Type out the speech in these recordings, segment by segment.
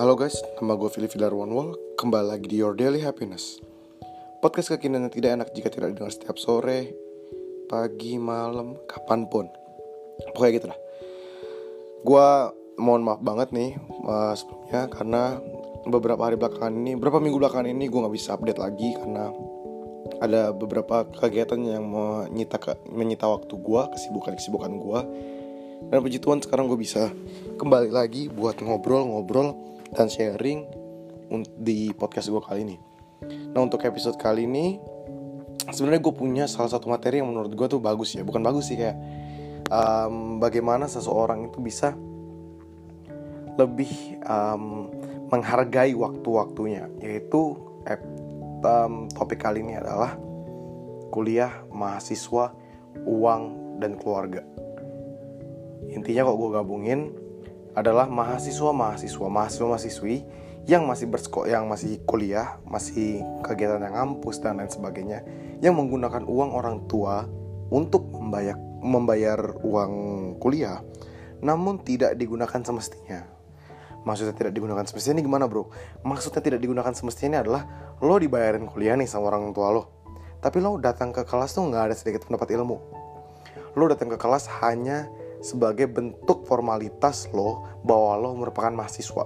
Halo guys, nama gue Philip Wall. Kembali lagi di Your Daily Happiness. Podcast kekinian yang tidak enak jika tidak didengar setiap sore Pagi, malam, kapan pun. Pokoknya gitu lah Gue mohon maaf banget nih uh, sebelumnya Karena beberapa hari belakangan ini Beberapa minggu belakangan ini gue gak bisa update lagi Karena ada beberapa kegiatan yang menyita, menyita waktu gue Kesibukan-kesibukan gue dan puji Tuhan sekarang gue bisa kembali lagi buat ngobrol-ngobrol dan sharing di podcast gue kali ini. Nah untuk episode kali ini sebenarnya gue punya salah satu materi yang menurut gue tuh bagus ya, bukan bagus sih kayak um, bagaimana seseorang itu bisa lebih um, menghargai waktu-waktunya, yaitu um, topik kali ini adalah kuliah, mahasiswa, uang dan keluarga. Intinya kok gue gabungin adalah mahasiswa mahasiswa mahasiswa mahasiswi yang masih bersekolah yang masih kuliah masih kegiatan yang ngampus dan lain sebagainya yang menggunakan uang orang tua untuk membayar membayar uang kuliah namun tidak digunakan semestinya. Maksudnya tidak digunakan semestinya ini gimana bro? Maksudnya tidak digunakan semestinya ini adalah lo dibayarin kuliah nih sama orang tua lo tapi lo datang ke kelas tuh nggak ada sedikit pendapat ilmu. Lo datang ke kelas hanya sebagai bentuk formalitas lo bahwa lo merupakan mahasiswa.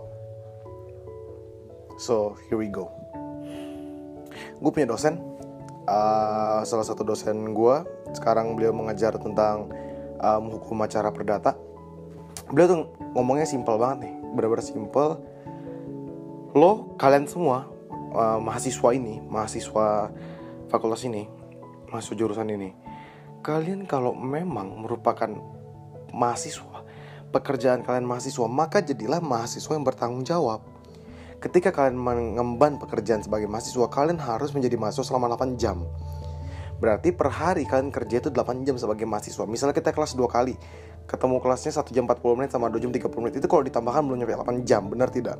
So here we go. Gue punya dosen, uh, salah satu dosen gue. Sekarang beliau mengajar tentang um, hukum acara perdata. Beliau tuh ngomongnya simpel banget nih, benar-benar simpel. Lo kalian semua uh, mahasiswa ini, mahasiswa fakultas ini, mahasiswa jurusan ini, kalian kalau memang merupakan mahasiswa, pekerjaan kalian mahasiswa, maka jadilah mahasiswa yang bertanggung jawab. Ketika kalian mengemban pekerjaan sebagai mahasiswa, kalian harus menjadi mahasiswa selama 8 jam. Berarti per hari kalian kerja itu 8 jam sebagai mahasiswa. Misalnya kita kelas 2 kali, ketemu kelasnya 1 jam 40 menit sama 2 jam 30 menit. Itu kalau ditambahkan belum nyampe 8 jam, benar tidak?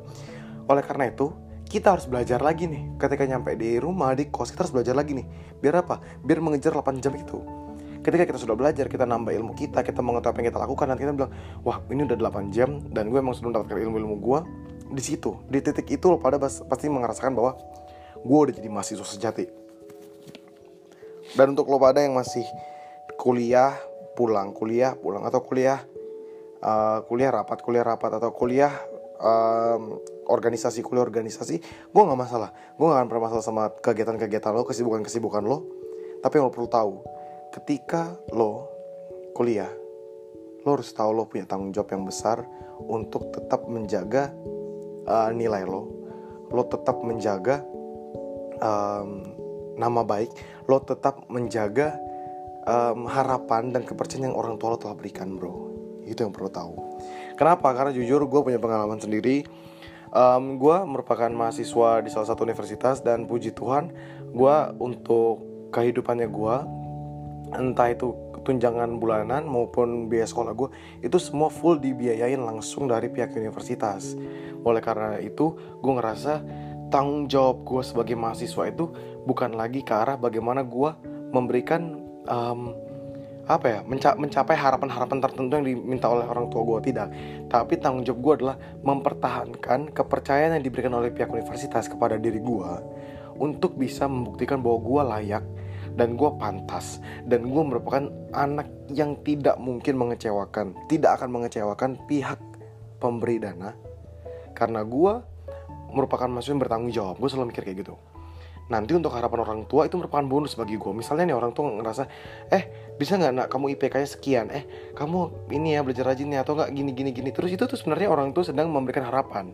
Oleh karena itu, kita harus belajar lagi nih. Ketika nyampe di rumah, di kos, kita harus belajar lagi nih. Biar apa? Biar mengejar 8 jam itu ketika kita sudah belajar kita nambah ilmu kita kita mengetahui apa yang kita lakukan dan kita bilang wah ini udah 8 jam dan gue emang sudah mendapatkan ilmu-ilmu gue di situ di titik itu lo pada pasti merasakan bahwa gue udah jadi mahasiswa sejati. Dan untuk lo pada yang masih kuliah pulang kuliah pulang atau kuliah uh, kuliah rapat kuliah rapat atau kuliah um, organisasi kuliah organisasi gue nggak masalah. Gue gak akan pernah masalah sama kegiatan-kegiatan lo kesibukan kesibukan lo. Tapi yang lo perlu tahu ketika lo kuliah, lo harus tahu lo punya tanggung jawab yang besar untuk tetap menjaga uh, nilai lo, lo tetap menjaga um, nama baik, lo tetap menjaga um, harapan dan kepercayaan yang orang tua lo telah berikan, bro. Itu yang perlu tahu. Kenapa? Karena jujur gue punya pengalaman sendiri. Um, gue merupakan mahasiswa di salah satu universitas dan puji Tuhan, gue untuk kehidupannya gue entah itu tunjangan bulanan maupun biaya sekolah gue itu semua full dibiayain langsung dari pihak universitas. Oleh karena itu gue ngerasa tanggung jawab gue sebagai mahasiswa itu bukan lagi ke arah bagaimana gue memberikan um, apa ya menca mencapai harapan-harapan tertentu yang diminta oleh orang tua gue tidak. Tapi tanggung jawab gue adalah mempertahankan kepercayaan yang diberikan oleh pihak universitas kepada diri gue untuk bisa membuktikan bahwa gue layak dan gue pantas. Dan gue merupakan anak yang tidak mungkin mengecewakan tidak akan mengecewakan pihak pemberi dana. Karena gue merupakan mahasiswa yang bertanggung jawab. Gue selalu mikir kayak gitu. Nanti untuk harapan orang tua itu merupakan bonus bagi gue misalnya nih orang tua ngerasa eh bisa nggak nak kamu IPK-nya sekian? Eh kamu ini ya belajar rajin ya atau nggak gini gini gini? Terus itu tuh sebenarnya orang tua sedang memberikan harapan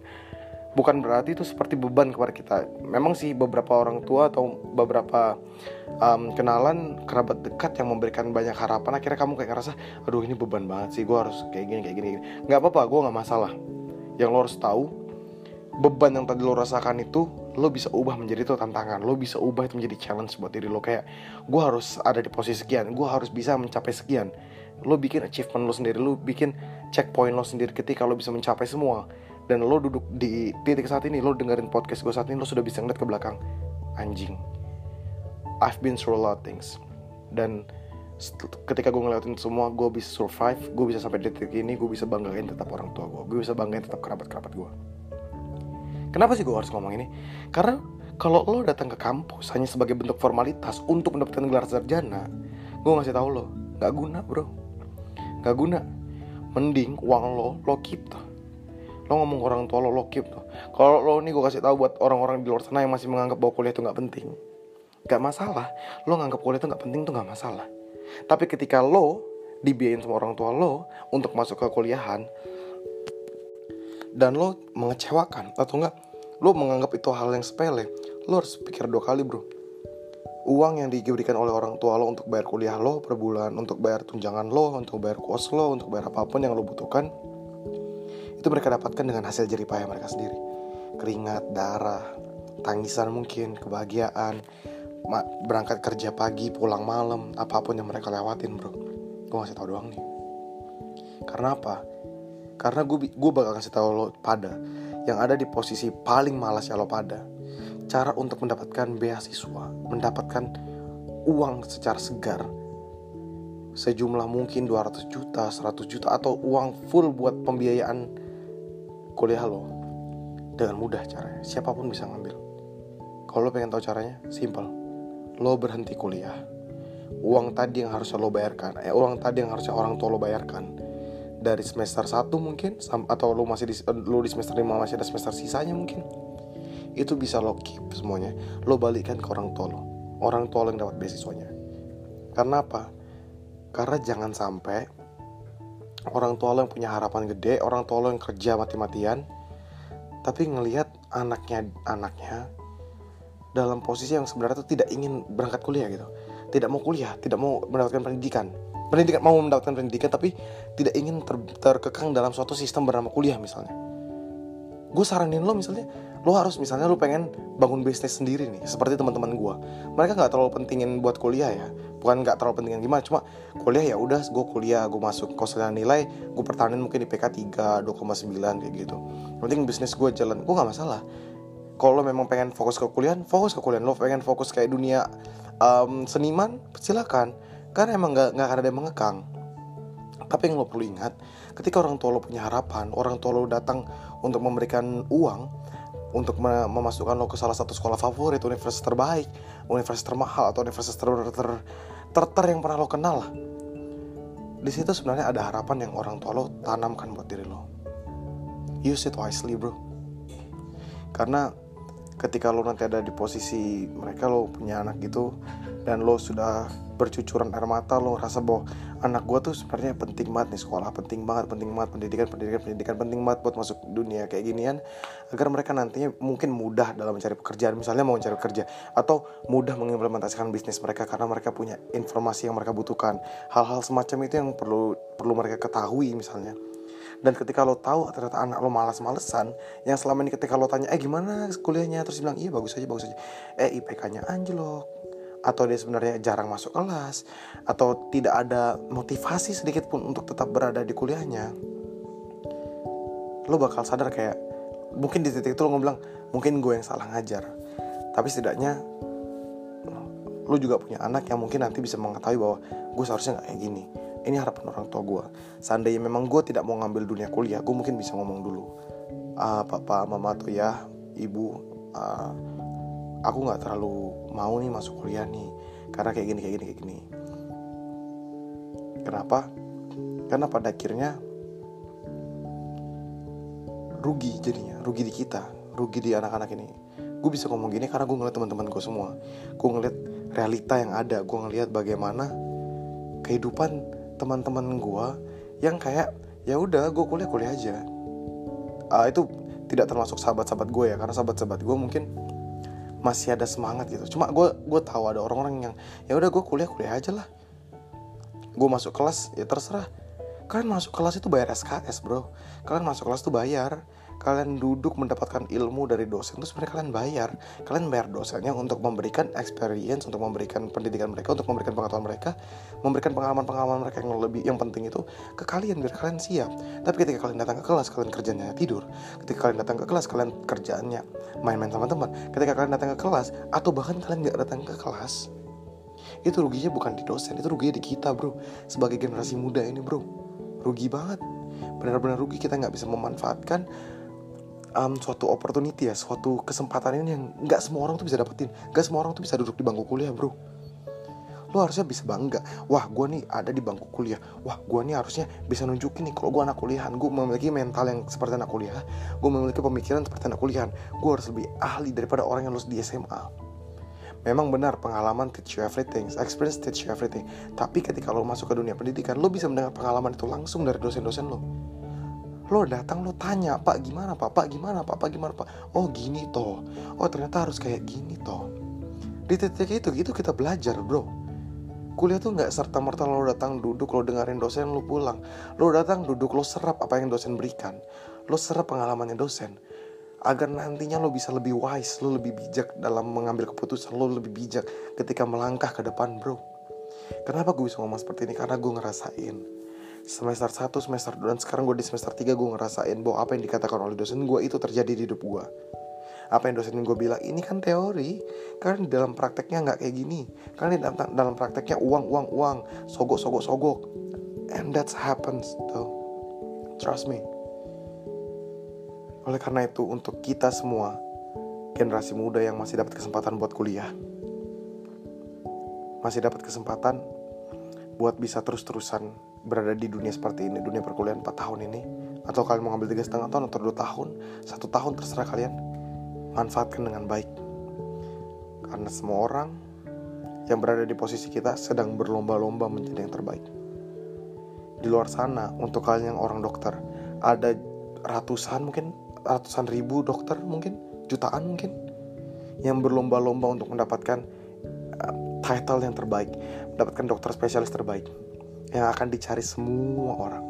bukan berarti itu seperti beban kepada kita. Memang sih beberapa orang tua atau beberapa um, kenalan kerabat dekat yang memberikan banyak harapan. Akhirnya kamu kayak ngerasa, aduh ini beban banget sih. Gue harus kayak gini kayak gini. gini. Gak apa-apa, gue nggak masalah. Yang lo harus tahu, beban yang tadi lo rasakan itu lo bisa ubah menjadi itu tantangan lo bisa ubah itu menjadi challenge buat diri lo kayak gue harus ada di posisi sekian gue harus bisa mencapai sekian lo bikin achievement lo sendiri lo bikin checkpoint lo sendiri ketika lo bisa mencapai semua dan lo duduk di titik saat ini lo dengerin podcast gue saat ini lo sudah bisa ngeliat ke belakang anjing I've been through a lot of things dan ketika gue ngelewatin semua gue bisa survive gue bisa sampai detik ini gue bisa banggain tetap orang tua gue gue bisa banggain tetap kerabat kerabat gue Kenapa sih gue harus ngomong ini? Karena kalau lo datang ke kampus hanya sebagai bentuk formalitas untuk mendapatkan gelar sarjana, gue ngasih tahu lo, nggak guna bro, nggak guna. Mending uang lo lo keep tuh. Lo ngomong ke orang tua lo lo keep tuh. Kalau lo nih gue kasih tahu buat orang-orang di luar sana yang masih menganggap bahwa kuliah itu nggak penting, nggak masalah. Lo nganggap kuliah itu nggak penting tuh nggak masalah. Tapi ketika lo dibiayain sama orang tua lo untuk masuk ke kuliahan, dan lo mengecewakan atau enggak lo menganggap itu hal yang sepele lo harus pikir dua kali bro uang yang diberikan oleh orang tua lo untuk bayar kuliah lo per bulan untuk bayar tunjangan lo untuk bayar kos lo untuk bayar apa pun yang lo butuhkan itu mereka dapatkan dengan hasil jerih payah mereka sendiri. Keringat darah tangisan mungkin kebahagiaan berangkat kerja pagi pulang malam apa pun yang mereka lewatin bro. Gue ngasih tau doang nih. Karena apa? Karena gue gue bakal kasih tahu lo pada yang ada di posisi paling malas ya lo pada. Cara untuk mendapatkan beasiswa, mendapatkan uang secara segar sejumlah mungkin 200 juta, 100 juta atau uang full buat pembiayaan kuliah lo dengan mudah caranya. Siapa pun bisa ngambil. Kalau lo pengen tahu caranya, simple. Lo berhenti kuliah. Uang tadi yang harusnya lo bayarkan, eh uang tadi yang harusnya orang tua lo bayarkan dari semester 1 mungkin atau lu masih di, lu di semester 5 masih ada semester sisanya mungkin itu bisa lo keep semuanya lo balikan ke orang tua lo orang tua lo yang dapat beasiswanya karena apa karena jangan sampai orang tua lo yang punya harapan gede orang tua lo yang kerja mati-matian tapi ngelihat anaknya anaknya dalam posisi yang sebenarnya tuh tidak ingin berangkat kuliah gitu. Tidak mau kuliah tidak mau mendapatkan pendidikan. Pendidikan mau mendapatkan pendidikan tapi tidak ingin ter, terkekang dalam suatu sistem bernama kuliah misalnya. Gue saranin lo misalnya lo harus misalnya lo pengen bangun bisnis sendiri nih seperti teman-teman gue mereka nggak terlalu pentingin buat kuliah ya. Bukan nggak terlalu pentingin gimana cuma kuliah ya udah gue kuliah gue masuk koselnya nilai gue pertahanin mungkin di PK 3 2,9 kayak gitu. Penting bisnis gue jalan gue nggak masalah. Kalau lo memang pengen fokus ke kuliah fokus ke kuliah. Lo pengen fokus kayak dunia um, seniman silakan. Karena emang gak, gak ada yang mengekang. Tapi yang lo perlu ingat ketika orang tua lo punya harapan orang tua lo datang untuk memberikan uang untuk memasukkan lo ke salah satu sekolah favorit universitas terbaik universitas termahal atau universitas ter ter ter, ter yang pernah lo kenal di situ sebenarnya ada harapan yang orang tua lo tanamkan buat diri lo. Use it wisely bro. Karena ketika lo nanti ada di posisi mereka lo punya anak gitu dan lo sudah bercucuran air mata lo rasa bahwa anak gue tuh sebenarnya penting banget nih sekolah penting banget penting banget pendidikan pendidikan pendidikan penting banget buat masuk dunia kayak ginian agar mereka nantinya mungkin mudah dalam mencari pekerjaan misalnya mau mencari kerja atau mudah mengimplementasikan bisnis mereka karena mereka punya informasi yang mereka butuhkan. Hal-hal semacam itu yang perlu perlu mereka ketahui misalnya. Dan ketika lo tahu ternyata anak lo malas-malesan yang selama ini ketika lo tanya eh gimana kuliahnya? Terus bilang iya bagus aja bagus aja. Eh IPK-nya anjlok atau dia sebenarnya jarang masuk kelas atau tidak ada motivasi sedikit pun untuk tetap berada di kuliahnya lo bakal sadar kayak mungkin di titik itu lo bilang mungkin gue yang salah ngajar. Tapi setidaknya lo juga punya anak yang mungkin nanti bisa mengetahui bahwa gue seharusnya nggak kayak gini. Ini harapan orang tua gue. Seandainya memang gue tidak mau ngambil dunia kuliah gue mungkin bisa ngomong dulu ah papa mama atau ya ibu uh, aku nggak terlalu mau nih masuk kuliah nih karena kayak gini kayak gini kayak gini. Kenapa? Karena pada akhirnya rugi jadinya rugi di kita rugi di anak-anak ini. Gue bisa ngomong gini karena gue ngeliat teman-teman gue semua. Gue ngeliat realita yang ada gue ngeliat bagaimana kehidupan teman-teman gue yang kayak ya udah gue kuliah kuliah aja. Uh, itu tidak termasuk sahabat-sahabat gue ya karena sahabat-sahabat gue mungkin masih ada semangat gitu. Cuma gue gue tahu ada orang-orang yang ya udah gue kuliah kuliah aja lah. Gue masuk kelas ya terserah. Kalian masuk kelas itu bayar SKS bro. Kalian masuk kelas tuh bayar kalian duduk mendapatkan ilmu dari dosen itu sebenarnya kalian bayar. Kalian bayar dosennya untuk memberikan experience untuk memberikan pendidikan mereka untuk memberikan pengetahuan mereka memberikan pengalaman-pengalaman mereka yang lebih yang penting itu ke kalian biar kalian siap. Tapi ketika kalian datang ke kelas kalian kerjanya tidur. Ketika kalian datang ke kelas kalian kerjaannya main-main sama teman. Ketika kalian datang ke kelas atau bahkan kalian nggak datang ke kelas itu ruginya bukan di dosen itu ruginya di kita bro. Sebagai generasi muda ini bro rugi banget. Benar-benar rugi kita nggak bisa memanfaatkan um, suatu opportunity ya suatu kesempatan ini yang nggak semua orang tuh bisa dapetin. Nggak semua orang tuh bisa duduk di bangku kuliah bro. Lo harusnya bisa bangga wah gue nih ada di bangku kuliah. Wah gue nih harusnya bisa nunjukin nih kalau gue anak kuliahan. Gue memiliki mental yang seperti anak kuliah. Gue memiliki pemikiran seperti anak kuliahan. Gue harus lebih ahli daripada orang yang lulus di SMA Memang benar pengalaman teach you everything, experience teach you everything. Tapi ketika lo masuk ke dunia pendidikan, lo bisa mendengar pengalaman itu langsung dari dosen-dosen lo. Lo datang lo tanya, Pak gimana Pak? Pak gimana Pak? Pak gimana Pak? Oh gini toh. Oh ternyata harus kayak gini toh. Di titik itu gitu kita belajar bro. Kuliah tuh nggak serta merta lo datang duduk lo dengerin dosen lo pulang. Lo datang duduk lo serap apa yang dosen berikan. Lo serap pengalamannya dosen agar nantinya lo bisa lebih wise, lo lebih bijak dalam mengambil keputusan, lo lebih bijak ketika melangkah ke depan, bro. Kenapa gue bisa ngomong seperti ini? Karena gue ngerasain semester 1, semester 2, dan sekarang gue di semester 3 gue ngerasain bahwa apa yang dikatakan oleh dosen gue itu terjadi di hidup gue. Apa yang dosen gue bilang, ini kan teori, di dalam prakteknya nggak kayak gini. Di dalam, dalam prakteknya uang, uang, uang, sogok, sogok, sogok. And that happens, though. Trust me. Oleh karena itu, untuk kita semua, generasi muda yang masih dapat kesempatan buat kuliah, masih dapat kesempatan buat bisa terus-terusan berada di dunia seperti ini, dunia perkuliahan 4 tahun ini, atau kalian mau ngambil tiga setengah tahun atau dua tahun, satu tahun terserah kalian, manfaatkan dengan baik. Karena semua orang yang berada di posisi kita sedang berlomba-lomba menjadi yang terbaik. Di luar sana, untuk kalian yang orang dokter, ada ratusan mungkin ratusan ribu dokter mungkin jutaan mungkin yang berlomba-lomba untuk mendapatkan uh, title yang terbaik, mendapatkan dokter spesialis terbaik yang akan dicari semua orang.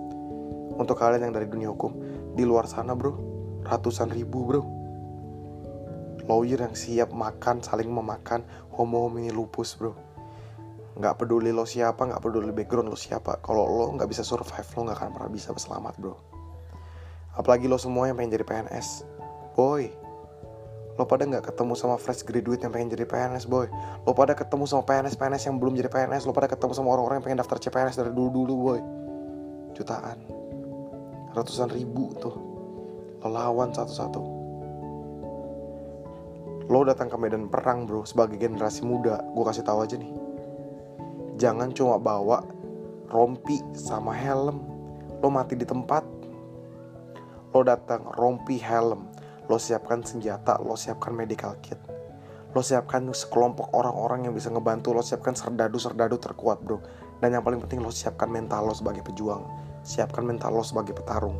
Untuk kalian yang dari dunia hukum di luar sana, bro, ratusan ribu, bro. Lawyer yang siap makan, saling memakan, homo homini lupus, bro. Nggak peduli lo siapa, nggak peduli background lo siapa. Kalau lo nggak bisa survive, lo nggak akan pernah bisa selamat, bro. Apalagi lo semua yang pengen jadi PNS. Boy, lo pada nggak ketemu sama fresh graduate yang pengen jadi PNS, boy. Lo pada ketemu sama PNS-PNS yang belum jadi PNS. Lo pada ketemu sama orang-orang yang pengen daftar CPNS dari dulu-dulu, boy. Jutaan. Ratusan ribu tuh. Lo lawan satu-satu. Lo datang ke medan perang, bro, sebagai generasi muda. Gue kasih tahu aja nih. Jangan cuma bawa rompi sama helm. Lo mati di tempat, Lo datang rompi helm, lo siapkan senjata, lo siapkan medical kit. Lo siapkan sekelompok orang-orang yang bisa ngebantu, lo siapkan serdadu-serdadu terkuat bro. Dan yang paling penting lo siapkan mental lo sebagai pejuang, siapkan mental lo sebagai petarung.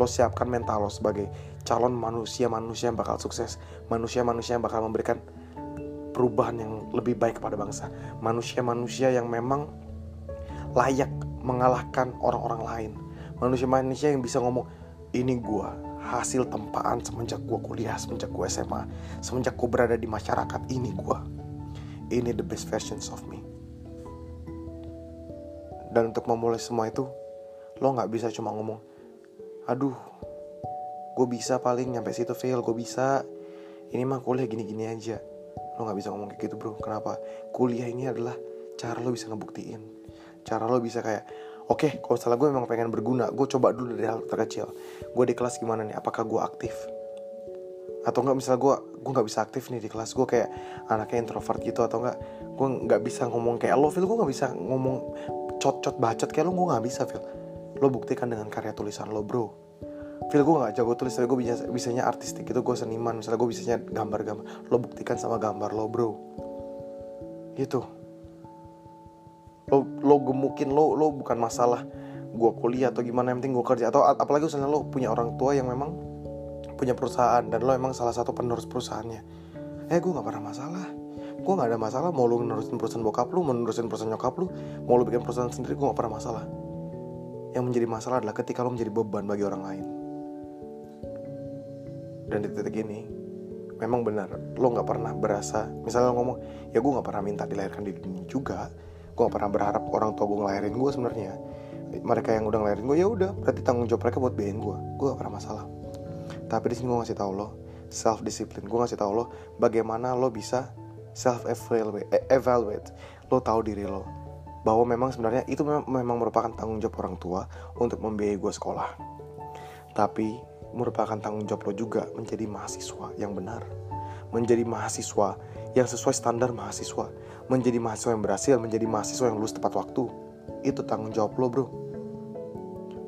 Lo siapkan mental lo sebagai calon manusia-manusia yang bakal sukses, manusia-manusia yang bakal memberikan perubahan yang lebih baik kepada bangsa. Manusia-manusia yang memang layak mengalahkan orang-orang lain. Manusia-manusia yang bisa ngomong, ini gue hasil tempaan semenjak gue kuliah, semenjak gue SMA, semenjak gue berada di masyarakat ini gue. Ini the best versions of me. Dan untuk memulai semua itu, lo nggak bisa cuma ngomong, aduh, gue bisa paling nyampe situ fail, gue bisa. Ini mah kuliah gini-gini aja. Lo nggak bisa ngomong kayak gitu bro. Kenapa? Kuliah ini adalah cara lo bisa ngebuktiin. Cara lo bisa kayak, oke okay, kalau misalnya gue memang pengen berguna. Gue coba dulu dari hal terkecil. Gue di kelas gimana nih? Apakah gue aktif? Atau enggak misalnya gue gue nggak bisa aktif nih di kelas. Gue kayak anaknya introvert gitu atau enggak. Gue nggak bisa ngomong kayak lo feel gue nggak bisa ngomong cot-cot bacot kayak lo. Gue nggak bisa feel lo buktikan dengan karya tulisan lo bro. Feel gue nggak jago tulis tapi gue bisa bisanya artistik itu gue seniman misalnya gue bisanya gambar-gambar. Lo buktikan sama gambar lo bro. Gitu lo lo gemukin lo lo bukan masalah gue kuliah atau gimana yang penting gue kerja. Atau apalagi misalnya lo punya orang tua yang memang punya perusahaan dan lo emang salah satu penerus perusahaannya. Eh gue nggak pernah masalah. Gue nggak ada masalah mau lo nerusin perusahaan bokap lo mau nerusin perusahaan nyokap lo mau lo bikin perusahaan sendiri gue nggak pernah masalah. Yang menjadi masalah adalah ketika lo menjadi beban bagi orang lain. Dan di titik ini memang benar lo nggak pernah berasa misalnya lo ngomong ya gue nggak pernah minta dilahirkan di dunia juga gue gak pernah berharap orang tua gue ngelahirin gue sebenarnya. Mereka yang udah ngelahirin gue ya udah berarti tanggung jawab mereka buat biayain gue gue gak pernah masalah. Tapi di sini gue ngasih tau lo self discipline gue ngasih tau lo bagaimana lo bisa self evaluate, eh, evaluate. lo tahu diri lo bahwa memang sebenarnya itu memang, memang merupakan tanggung jawab orang tua untuk membiayai gue sekolah. Tapi merupakan tanggung jawab lo juga menjadi mahasiswa yang benar. Menjadi mahasiswa yang sesuai standar mahasiswa menjadi mahasiswa yang berhasil menjadi mahasiswa yang lulus tepat waktu. Itu tanggung jawab lo bro.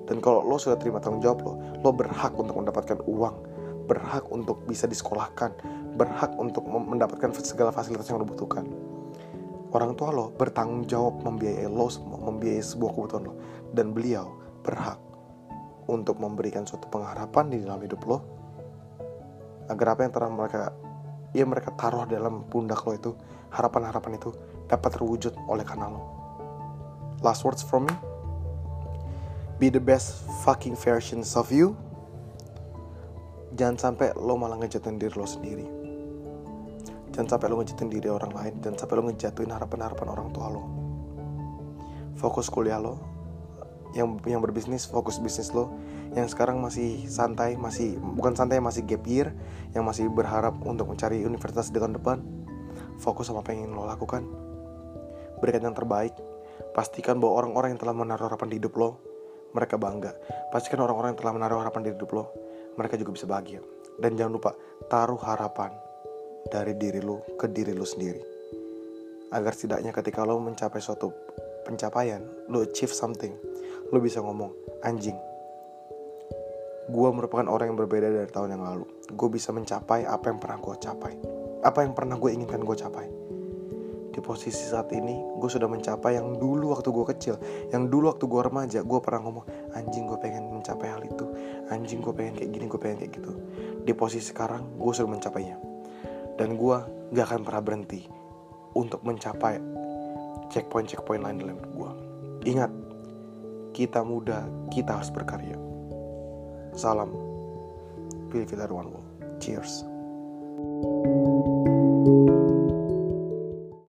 Dan kalau lo sudah terima tanggung jawab lo lo berhak untuk mendapatkan uang. Berhak untuk bisa disekolahkan. Berhak untuk mendapatkan segala fasilitas yang lo butuhkan. Orang tua lo bertanggung jawab membiayai lo membiayai sebuah kebutuhan lo. Dan beliau berhak untuk memberikan suatu pengharapan di dalam hidup lo. Agar apa yang telah mereka ya mereka taruh dalam pundak lo itu harapan-harapan itu dapat terwujud oleh karena lo. Last words from me? Be the best fucking versions of you. Jangan sampai lo malah ngejatuhin diri lo sendiri. Jangan sampai lo ngejatuhin diri orang lain. Jangan sampai lo ngejatuhin harapan-harapan orang tua lo. Fokus kuliah lo. Yang yang berbisnis fokus bisnis lo. Yang sekarang masih santai masih bukan santai masih gap year. Yang masih berharap untuk mencari universitas dengan depan fokus sama apa yang ingin lo lakukan berikan yang terbaik pastikan bahwa orang-orang yang telah menaruh harapan di hidup lo mereka bangga pastikan orang-orang yang telah menaruh harapan di hidup lo mereka juga bisa bahagia dan jangan lupa taruh harapan dari diri lu ke diri lu sendiri. Agar setidaknya ketika lo mencapai suatu pencapaian, lo achieve something, lo bisa ngomong, anjing, gue merupakan orang yang berbeda dari tahun yang lalu. Gue bisa mencapai apa yang pernah gue capai. Apa yang pernah gue inginkan gue capai. Di posisi saat ini, gue sudah mencapai yang dulu waktu gue kecil. Yang dulu waktu gue remaja, gue pernah ngomong, anjing gue pengen mencapai hal itu. Anjing gue pengen kayak gini, gue pengen kayak gitu. Di posisi sekarang, gue sudah mencapainya dan gue gak akan pernah berhenti untuk mencapai checkpoint-checkpoint lain dalam hidup gue. Ingat, kita muda, kita harus berkarya. Salam, Pilih One Cheers.